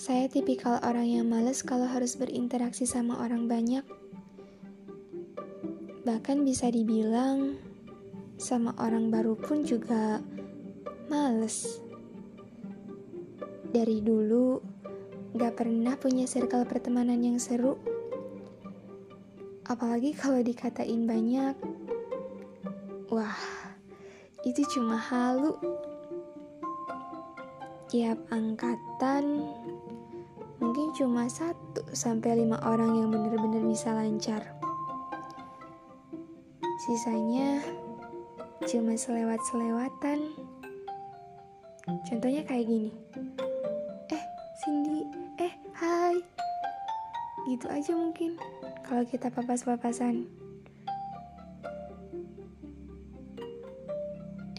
Saya tipikal orang yang males kalau harus berinteraksi sama orang banyak. Bahkan bisa dibilang, sama orang baru pun juga males. Dari dulu, gak pernah punya circle pertemanan yang seru. Apalagi kalau dikatain banyak. Wah, itu cuma halu. Tiap angkatan mungkin cuma satu sampai lima orang yang benar-benar bisa lancar. Sisanya cuma selewat-selewatan. Contohnya kayak gini. Eh, Cindy, eh, hai. Gitu aja mungkin kalau kita papas-papasan.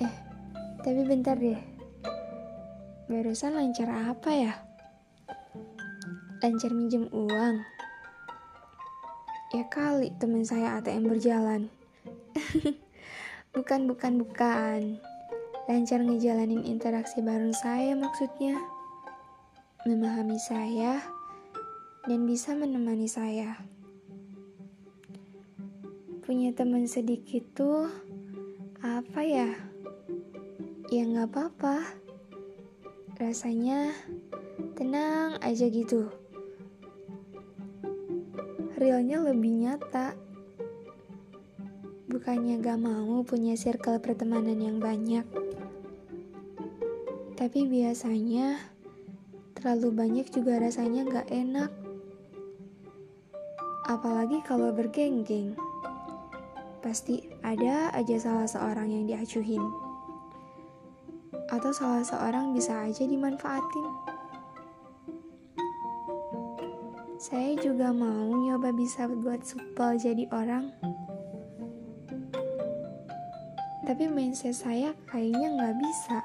Eh, tapi bentar deh. Barusan lancar apa ya? Lancar minjem uang. Ya kali teman saya ATM berjalan. bukan, bukan, bukan. Lancar ngejalanin interaksi bareng saya maksudnya. Memahami saya dan bisa menemani saya. Punya teman sedikit tuh apa ya? Ya nggak apa-apa. Rasanya tenang aja gitu. Realnya lebih nyata. Bukannya gak mau punya circle pertemanan yang banyak. Tapi biasanya terlalu banyak juga rasanya gak enak. Apalagi kalau bergenggeng pasti ada aja salah seorang yang diacuhin. Atau salah seorang bisa aja dimanfaatin. Saya juga mau nyoba bisa buat supel jadi orang. Tapi mindset saya kayaknya nggak bisa.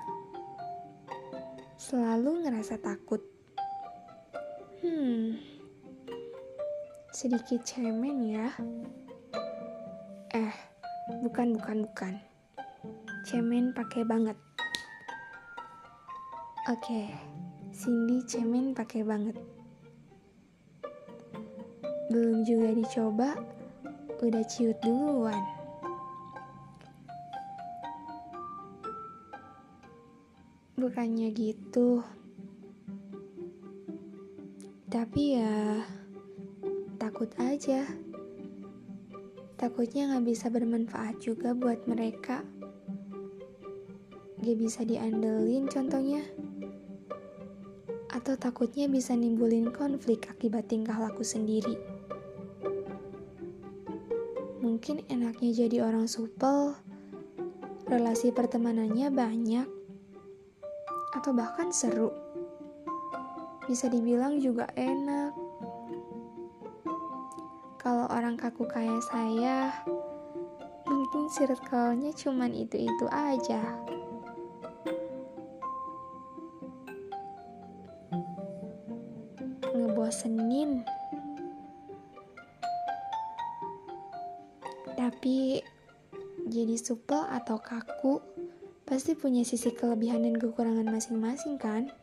Selalu ngerasa takut. Hmm, sedikit cemen ya. Eh, bukan, bukan, bukan. Cemen pakai banget. Oke, Cindy cemen pakai banget. Belum juga dicoba, udah ciut duluan. Bukannya gitu. Tapi ya, takut aja. Takutnya gak bisa bermanfaat juga buat mereka. Gak bisa diandelin contohnya. Atau takutnya bisa nimbulin konflik akibat tingkah laku sendiri. Mungkin enaknya jadi orang supel, relasi pertemanannya banyak, atau bahkan seru. Bisa dibilang juga enak kalau orang kaku kayak saya, mungkin circle-nya cuman itu-itu aja. Ngebosenin. Tapi jadi supel atau kaku pasti punya sisi kelebihan dan kekurangan masing-masing kan?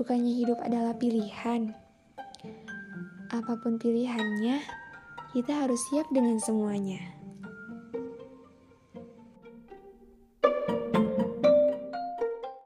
Bukannya hidup adalah pilihan apa pun pilihannya, kita harus siap dengan semuanya.